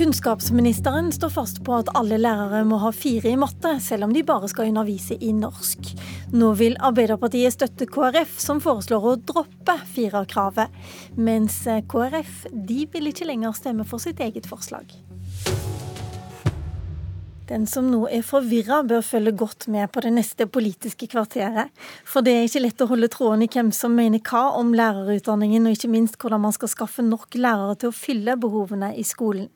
Kunnskapsministeren står fast på at alle lærere må ha fire i matte, selv om de bare skal undervise i norsk. Nå vil Arbeiderpartiet støtte KrF, som foreslår å droppe firerkravet. Mens KrF de vil ikke lenger stemme for sitt eget forslag. Den som nå er forvirra, bør følge godt med på det neste politiske kvarteret. For det er ikke lett å holde tråden i hvem som mener hva om lærerutdanningen, og ikke minst hvordan man skal skaffe nok lærere til å fylle behovene i skolen.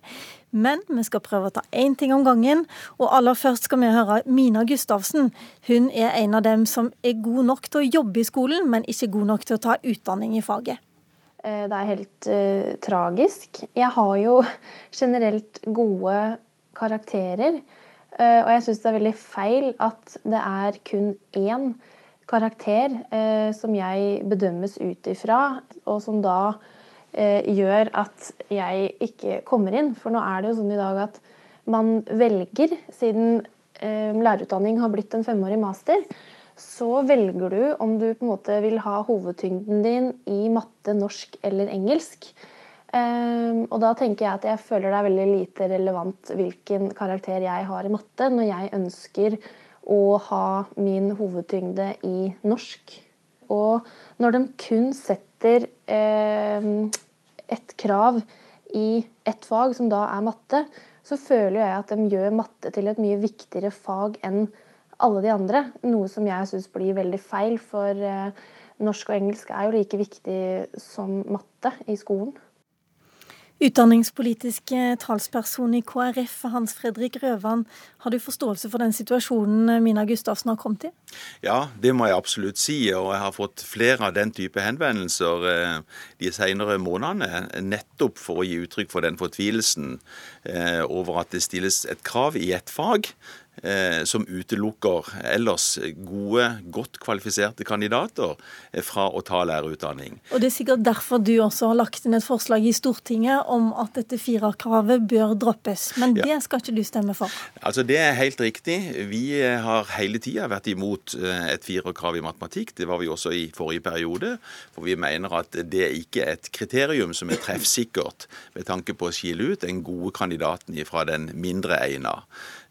Men vi skal prøve å ta én ting om gangen, og aller først skal vi høre Mina Gustavsen. Hun er en av dem som er god nok til å jobbe i skolen, men ikke god nok til å ta utdanning i faget. Eh, det er helt uh, tragisk. Jeg har jo generelt gode karakterer. Eh, og jeg syns det er veldig feil at det er kun én karakter eh, som jeg bedømmes ut ifra, og som da eh, gjør at jeg ikke kommer inn. For nå er det jo sånn i dag at man velger, siden lærerutdanning har blitt en femårig master, så velger du om du på en måte vil ha hovedtyngden din i matte, norsk eller engelsk. Um, og da tenker jeg at jeg føler det er veldig lite relevant hvilken karakter jeg har i matte, når jeg ønsker å ha min hovedtyngde i norsk. Og når de kun setter eh, et krav i ett fag, som da er matte, så føler jeg at de gjør matte til et mye viktigere fag enn alle de andre. Noe som jeg syns blir veldig feil, for uh, norsk og engelsk er jo like viktig som matte i skolen. Utdanningspolitisk talsperson i KrF, Hans Fredrik Røvan. Har du forståelse for den situasjonen Mina Gustavsen har kommet i? Ja, det må jeg absolutt si. Og jeg har fått flere av den type henvendelser eh, de senere månedene. Nettopp for å gi uttrykk for den fortvilelsen eh, over at det stilles et krav i et fag Eh, som utelukker ellers gode, godt kvalifiserte kandidater eh, fra å ta lærerutdanning. Og Det er sikkert derfor du også har lagt inn et forslag i Stortinget om at dette firerkravet bør droppes. Men ja. det skal ikke du stemme for? Altså Det er helt riktig. Vi eh, har hele tida vært imot et firerkrav i matematikk. Det var vi også i forrige periode. For vi mener at det er ikke et kriterium som er treffsikkert med tanke på å skille ut den gode kandidaten fra den mindre egna.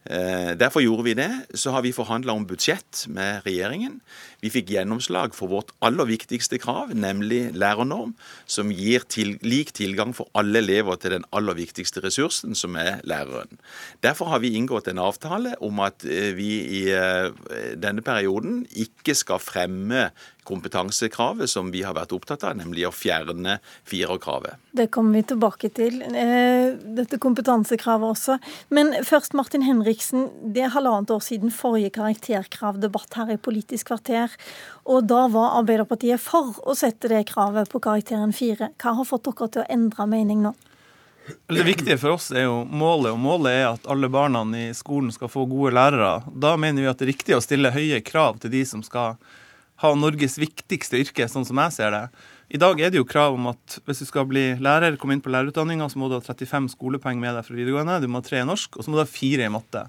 Eh, derfor gjorde vi det. Så har vi forhandla om budsjett med regjeringen. Vi fikk gjennomslag for vårt aller viktigste krav, nemlig lærernorm, som gir til, lik tilgang for alle elever til den aller viktigste ressursen, som er læreren. Derfor har vi inngått en avtale om at eh, vi i eh, denne perioden ikke skal fremme kompetansekravet som vi har vært opptatt av, nemlig å fjerne firerkravet. Det kommer vi tilbake til, eh, dette kompetansekravet også. Men først, Martin Henriksen. Det er halvannet år siden forrige karakterkravdebatt her i Politisk kvarter. Og da var Arbeiderpartiet for å sette det kravet på karakteren fire. Hva har fått dere til å endre mening nå? Det viktige for oss er jo målet, og målet er at alle barna i skolen skal få gode lærere. Da mener vi at det er riktig å stille høye krav til de som skal ha Norges viktigste yrke, sånn som jeg ser det. I dag er det jo krav om at hvis du skal bli lærer, komme inn på lærerutdanninga, så må du ha 35 skolepoeng med deg fra videregående, du må ha tre i norsk, og så må du ha fire i matte.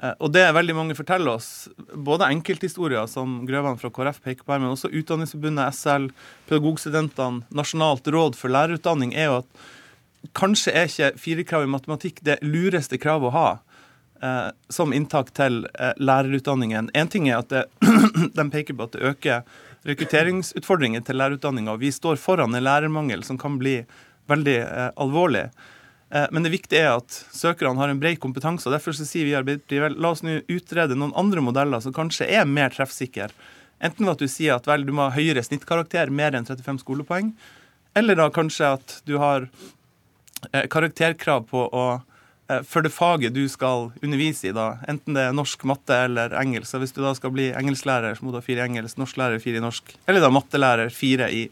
Eh, og det er veldig mange forteller oss, både enkelthistorier som Grøvan fra KrF peker på her, men også Utdanningsforbundet, SL, pedagogstudentene, Nasjonalt råd for lærerutdanning, er jo at kanskje er ikke firekrav i matematikk det lureste kravet å ha eh, som inntak til eh, lærerutdanningen. Én ting er at det, de peker på at det øker rekrutteringsutfordringer til lærerutdanninga. Vi står foran en lærermangel som kan bli veldig eh, alvorlig. Eh, men det viktige er at søkerne har en bred kompetanse. og Derfor sier vi i Arbeiderpartiet la oss nå utrede noen andre modeller som kanskje er mer treffsikre. Enten ved at du sier at vel, du må ha høyere snittkarakter, mer enn 35 skolepoeng. Eller da kanskje at du har eh, karakterkrav på å for det faget du skal undervise i, da, enten det er norsk, matte eller engelsk. Så hvis du da skal bli engelsklærer, så må du ha fire i engelsk, norsklærer fire i norsk. Eller da mattelærer fire i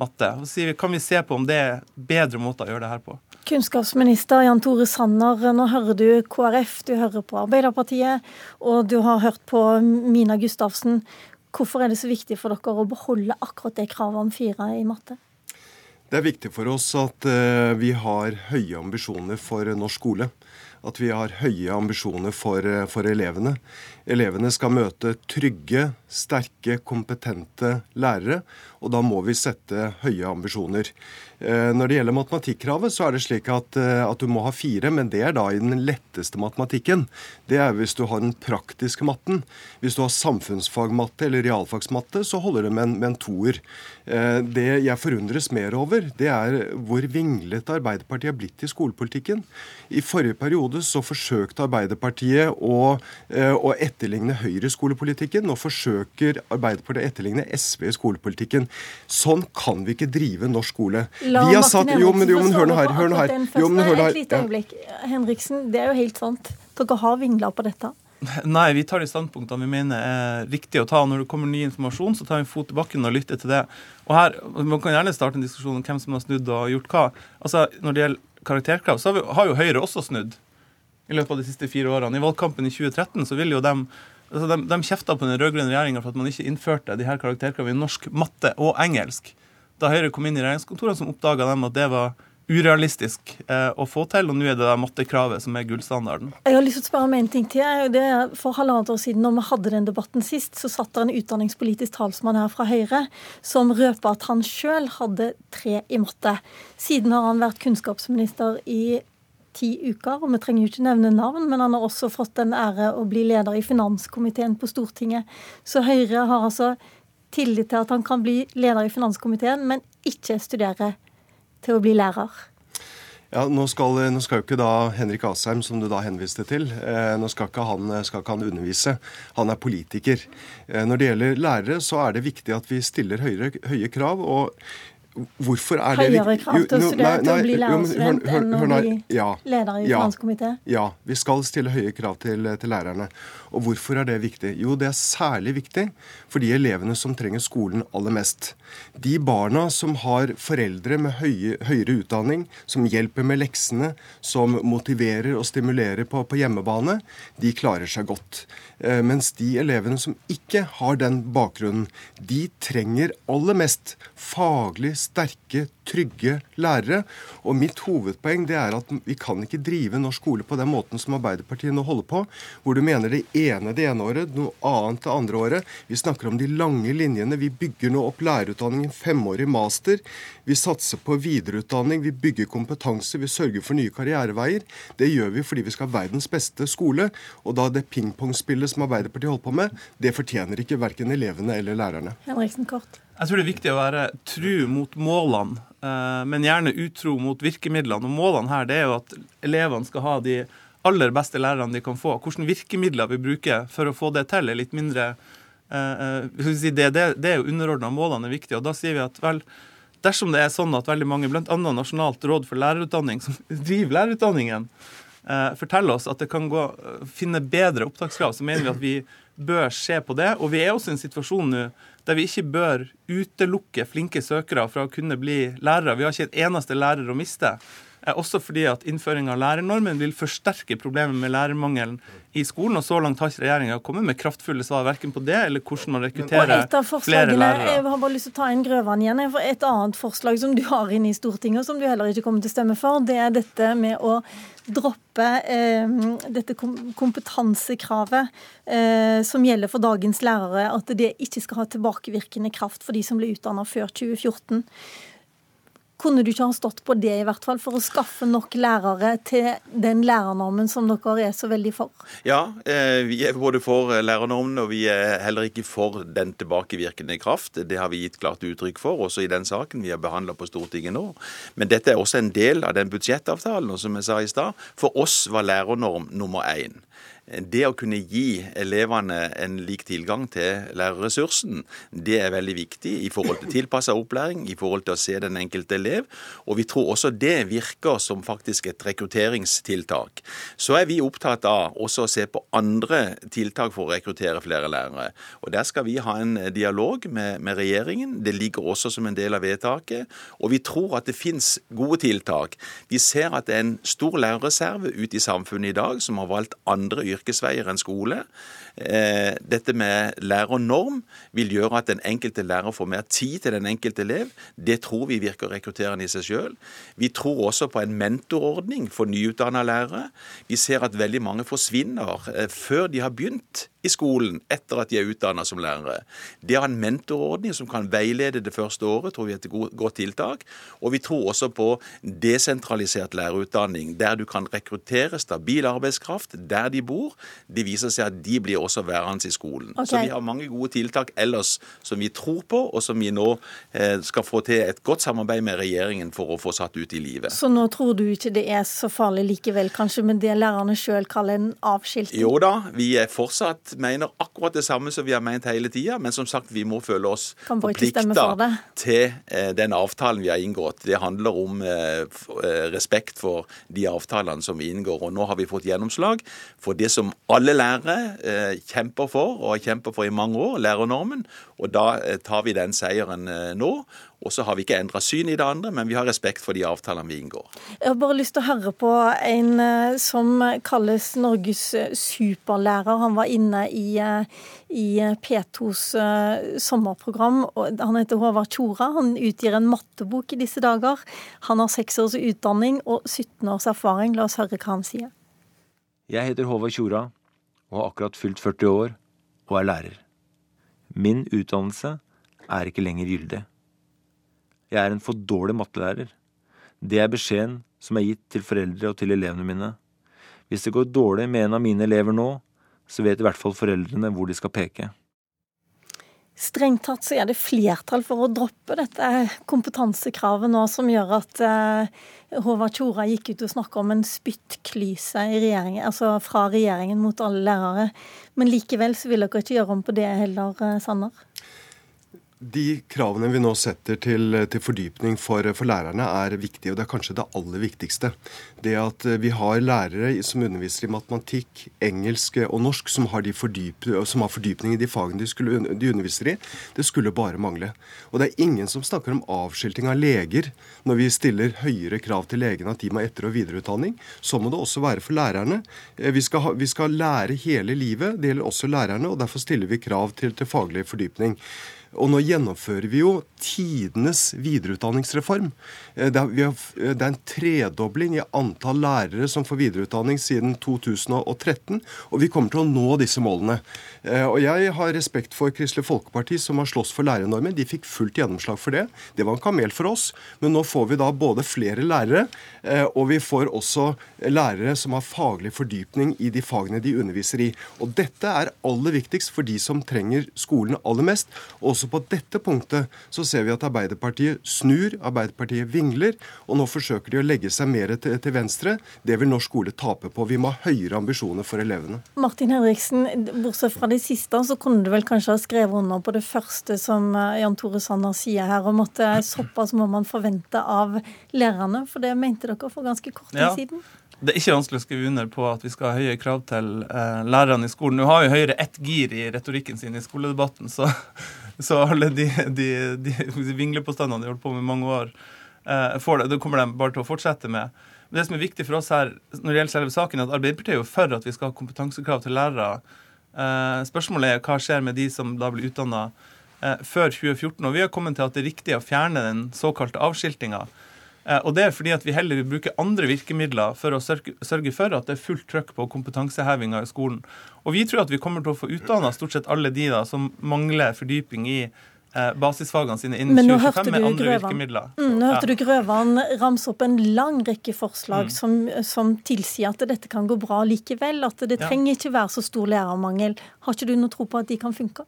matte. Så kan vi se på om det er bedre måter å gjøre det her på. Kunnskapsminister Jan Tore Sanner, nå hører du KrF, du hører på Arbeiderpartiet, og du har hørt på Mina Gustavsen. Hvorfor er det så viktig for dere å beholde akkurat det kravet om fire i matte? Det er viktig for oss at eh, vi har høye ambisjoner for norsk skole. At vi har høye ambisjoner for, for elevene. Elevene skal møte trygge, sterke, kompetente lærere, og da må vi sette høye ambisjoner. Eh, når det gjelder matematikkravet, så er det slik at, eh, at, du må ha fire, men det er da i den letteste matematikken. Det er hvis du har den praktiske matten. Hvis du har samfunnsfagmatte eller realfagsmatte, så holder det med en, med en toer. Eh, det jeg forundres mer over, det er hvor vinglete Arbeiderpartiet har blitt i skolepolitikken. I forrige periode så forsøkte Arbeiderpartiet å, å etterligne Høyre i skolepolitikken. Nå forsøker Arbeiderpartiet å etterligne SV i skolepolitikken. Sånn kan vi ikke drive norsk skole. La vi har satt, jo, men, jo, men hør nå her. Hør nå her. Jo, men hør nå her. Et lite øyeblikk. Henriksen, det er jo helt sant. Dere har vingla på dette. Nei, vi tar de standpunktene vi mener er riktige å ta. Når det kommer ny informasjon, så tar vi en fot i bakken og lytter til det. Og her, Man kan gjerne starte en diskusjon om hvem som har snudd og gjort hva. Altså, Når det gjelder karakterkrav, så har jo Høyre også snudd i løpet av de siste fire årene. I valgkampen i 2013 så ville jo dem altså de, de kjefta på den rød-grønne regjeringa for at man ikke innførte de her karakterkravene i norsk, matte og engelsk. Da Høyre kom inn i regjeringskontorene, som oppdaga dem at det var urealistisk eh, å få til, og nå er det da mattekravet som er gullstandarden. Jeg har lyst til å spørre om en ting til. Det er for halvannet år siden, når vi hadde den debatten sist, så satt det en utdanningspolitisk talsmann her fra Høyre som røpa at han sjøl hadde tre i matte. Siden har han vært kunnskapsminister i ti uker, og vi trenger jo ikke nevne navn, men han har også fått den ære å bli leder i finanskomiteen på Stortinget. Så Høyre har altså tillit til at han kan bli leder i finanskomiteen, men ikke studere til å bli lærer. Ja, nå skal, nå skal, jo ikke da Henrik Asheim, som du da henviste til, eh, nå skal ikke, han, skal ikke, han, undervise. Han er politiker. Eh, når det gjelder lærere, så er det viktig at vi stiller høyere, høye krav. og Hvorfor er det Høyere krav til å studere til å bli lærerstudent enn å bli ja, leder i ja, finanskomité? Ja, vi skal stille høye krav til, til, lærerne. Og hvorfor er det viktig? Jo, det er særlig viktig for de elevene som trenger skolen aller mest. De barna som har foreldre med høye, høyere utdanning, som hjelper med leksene, som motiverer og stimulerer på, på hjemmebane, de klarer seg godt. Eh, mens de elevene som ikke har den bakgrunnen, de trenger aller mest faglig sterke, trygge lærere. Og mitt hovedpoeng det er at vi kan ikke drive norsk skole på den måten som Arbeiderpartiet nå holder på, hvor du mener det ene det ene året, noe annet det andre året. Vi snakker om de lange linjene. Vi bygger nå opp lærerutdanningen femårig master. Vi satser på videreutdanning, vi bygger kompetanse, vi sørger for nye karriereveier. Det gjør vi fordi vi skal ha verdens beste skole. Og da det pingpongspillet som Arbeiderpartiet holder på med, det fortjener ikke verken elevene eller lærerne. Henriksen kort. Jeg tror det er viktig å være tru mot målene, men gjerne utro mot virkemidlene. Og Målene her det er jo at elevene skal ha de aller beste lærerne de kan få. Hvilke virkemidler vi bruker for å få det til, er litt mindre eh, eh, det, det, det, er jo underordna målene er viktige. Og da sier vi at vel, dersom det er sånn at veldig mange, bl.a. Nasjonalt råd for lærerutdanning, som driver lærerutdanningen, forteller oss at det kan gå finne bedre opptakskrav, så mener vi at vi bør se på det. Og vi er også i en situasjon nå der vi ikke bør utelukke flinke søkere fra å kunne bli lærere. Vi har ikke et eneste lærer å miste. Også fordi at innføring av lærernormen vil forsterke problemet med lærermangelen i skolen. Og så langt har ikke regjeringa kommet med kraftfulle svar verken på det eller hvordan man rekrutterer flere lærere. Jeg har bare lyst til å ta inn Grøvan igjen. For et annet forslag som du har inne i Stortinget, og som du heller ikke kommer til å stemme for, det er dette med å droppe eh, dette kompetansekravet eh, som gjelder for dagens lærere, at det ikke skal ha tilbakevirkende kraft for de som ble utdanna før 2014. Kunne du ikke ha stått på det, i hvert fall, for å skaffe nok lærere til den lærernormen som dere er så veldig for? Ja, eh, vi er både for lærernormen, og vi er heller ikke for den tilbakevirkende kraft. Det har vi gitt klart uttrykk for, også i den saken vi har behandla på Stortinget nå. Men dette er også en del av den budsjettavtalen, og som jeg sa i stad, for oss var lærernorm nummer én det å kunne gi elevene en lik tilgang til lærerressursen, det er veldig viktig i forhold til tilpassa opplæring, i forhold til å se den enkelte elev. Og vi tror også det virker som faktisk et rekrutteringstiltak. Så er vi opptatt av også å se på andre tiltak for å rekruttere flere lærere. Og der skal vi ha en dialog med, med regjeringen. Det ligger også som en del av vedtaket. Og vi tror at det finnes gode tiltak. Vi ser at det er en stor lærerreserve ute i samfunnet i dag som har valgt andre andre yrkesveier enn skole. Eh, dette med lærernorm vil gjøre at den enkelte lærer får mer tid til den enkelte elev. Det tror vi virker rekrutterende i seg sjøl. Vi tror også på en mentorordning for nyutdanna lærere. Vi ser at veldig mange forsvinner eh, før de har begynt i skolen etter at de er utdanna som lærere. Det å ha en mentorordning som kan veilede det første året, tror vi er et godt tiltak. Og vi tror også på desentralisert lærerutdanning, der du kan rekruttere stabil arbeidskraft der de bor. Det viser seg at de blir også værende i skolen. Okay. Så vi har mange gode tiltak ellers som vi tror på, og som vi nå eh, skal få til et godt samarbeid med regjeringen for å få satt ut i livet. Så nå tror du ikke det er så farlig likevel, kanskje, med det lærerne sjøl kaller en avskilting? Jo da, vi er fortsatt mener akkurat det samme som vi har ment hele tida, men som sagt, vi må føle oss forplikta til eh, den avtalen vi har inngått. Det handler om eh, eh, respekt for de avtalene som vi inngår. Og nå har vi fått gjennomslag for det som alle lærere kjemper for, og har kjempet for i mange år, lærernormen. Og da tar vi den seieren nå. Og så har vi ikke endra syn i det andre, men vi har respekt for de avtalene vi inngår. Jeg har bare lyst til å høre på en eh, som kalles Norges eh, superlærer. Han var inne i, eh, i P2s sommerprogram. Han heter Håvard Tjora. Han utgir en mattebok i disse dager. Han har seks års utdanning og 17 års erfaring. La oss høre hva han sier. Jeg heter Håvard Tjora og har akkurat fylt 40 år og er lærer. Min utdannelse er ikke lenger gyldig. Jeg er en for dårlig mattelærer. Det er beskjeden som er gitt til foreldre og til elevene mine. Hvis det går dårlig med en av mine elever nå, så vet i hvert fall foreldrene hvor de skal peke. Strengt tatt så er det flertall for å droppe dette kompetansekravet nå, som gjør at eh, Håvard Tjora gikk ut og snakka om en spyttklyse altså fra regjeringen mot alle lærere. Men likevel så vil dere ikke gjøre om på det heller, eh, Sanner? De kravene vi nå setter til, til fordypning for, for, lærerne er viktige, og det er kanskje det aller viktigste. Det at vi har lærere som underviser i matematikk, engelsk og norsk, som har, fordyp, som har fordypning i de fagene de, skulle, de, underviser i, det skulle bare mangle. Og det er ingen som snakker om avskilting av leger når vi stiller høyere krav til legene at de må etter- og videreutdanning. Så må det også være for lærerne. Eh, vi skal, ha, vi skal lære hele livet, det gjelder også lærerne, og derfor stiller vi krav til, til faglig fordypning. Og nå gjennomfører vi jo tidenes videreutdanningsreform. Eh, eh, det er, en tredobling i antall lærere som får videreutdanning siden 2013, og vi kommer til å nå disse målene. Eh, og Jeg har respekt for Kristelig Folkeparti, som har slåss for lærernormen. De fikk fullt gjennomslag for det. Det var en kamel for oss, men nå får vi da både flere lærere, og vi får også lærere som har faglig fordypning i de fagene de underviser i. Og Dette er aller viktigst for de som trenger skolen aller mest. Også også på dette punktet så ser vi at Arbeiderpartiet snur, Arbeiderpartiet vingler, og nå forsøker de å legge seg mer til, til venstre. Det vil norsk skole tape på. Vi må ha høyere ambisjoner for elevene. Martin Henriksen, bortsett fra det siste, så kunne du vel kanskje ha skrevet under på det første som eh, Jan Tore Sanner sier her, om at såpass må man forvente av lærerne. For det mente dere for ganske kort tid ja. siden. Det er ikke vanskelig å skrive under på at vi skal ha høye krav til eh, lærerne i skolen. Nå har jo Høyre ett gir i retorikken sin i skoledebatten, så, så alle de, de, de, de vinglepåstandene de har holdt på med i mange år, eh, det. Det kommer de bare til å fortsette med. Men det som er viktig for oss her, når det gjelder selve saken, er at Arbeiderpartiet er jo for at vi skal ha kompetansekrav til lærere. Eh, spørsmålet er hva skjer med de som da blir utdanna eh, før 2014. Og vi har kommet til at det er riktig å fjerne den såkalte avskiltinga. Eh, og det er fordi at vi heller vil bruke andre virkemidler for å sørge, for at det er fullt trøkk på kompetansehevinga i skolen. Og vi tror at vi kommer til å få utdanna stort sett alle de da som mangler fordyping i eh, basisfagene sine innen 2025 med andre Grøvan. virkemidler. Mm, nå hørte ja. du Grøvan ramse opp en lang rekke forslag mm. som, som, tilsier at dette kan gå bra likevel. At det trenger ikke være så stor lærermangel. Har ikke du noe tro på at de kan funke?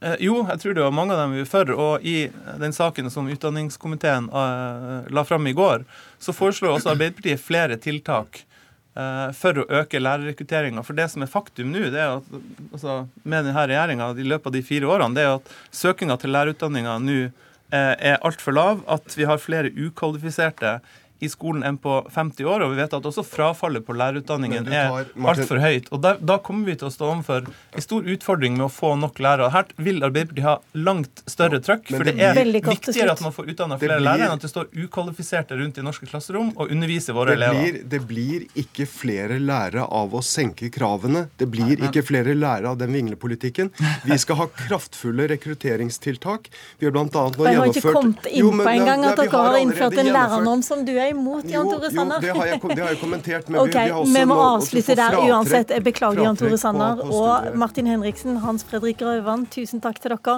Eh, jo, jeg tror det var mange av dem vi var for. Og i den saken som utdanningskomiteen uh, la fram i går, så foreslår også Arbeiderpartiet flere tiltak uh, for å øke lærerrekrutteringa. For det som er faktum nå, det er at altså, med denne regjeringa i løpet av de fire årene, det er at søkinga til lærerutdanninga nå er altfor lav. At vi har flere ukvalifiserte i skolen enn på 50 år, og vi vet at også frafallet på lærerutdanningen tar, er altfor høyt. Og da, da kommer vi til å stå overfor en stor utfordring med å få nok lærere. Her vil Arbeiderpartiet ha langt større trøkk, for det det er viktigere at man får utdanna flere blir- lærere enn at det står ukvalifiserte rundt i norske klasserom og underviser våre Det elever. blir, det blir ikke flere lærere av å senke kravene. Det blir ikke flere lærere av den vinglepolitikken. Vi skal ha kraftfulle rekrutteringstiltak. Vi har annet nå gjennomført jeg har ikke kommet inn på engang at dere har innført en lærernorm som du er imot, Jan Tore Sanner? jo, det har jeg, det har jeg kommentert. Men Ok, vi, vi Vi må avslutte der uansett. Jeg beklager, Jan Tore Sanner og. Martin Henriksen, Hans Fredrik Grøvan. Tusen takk til dere.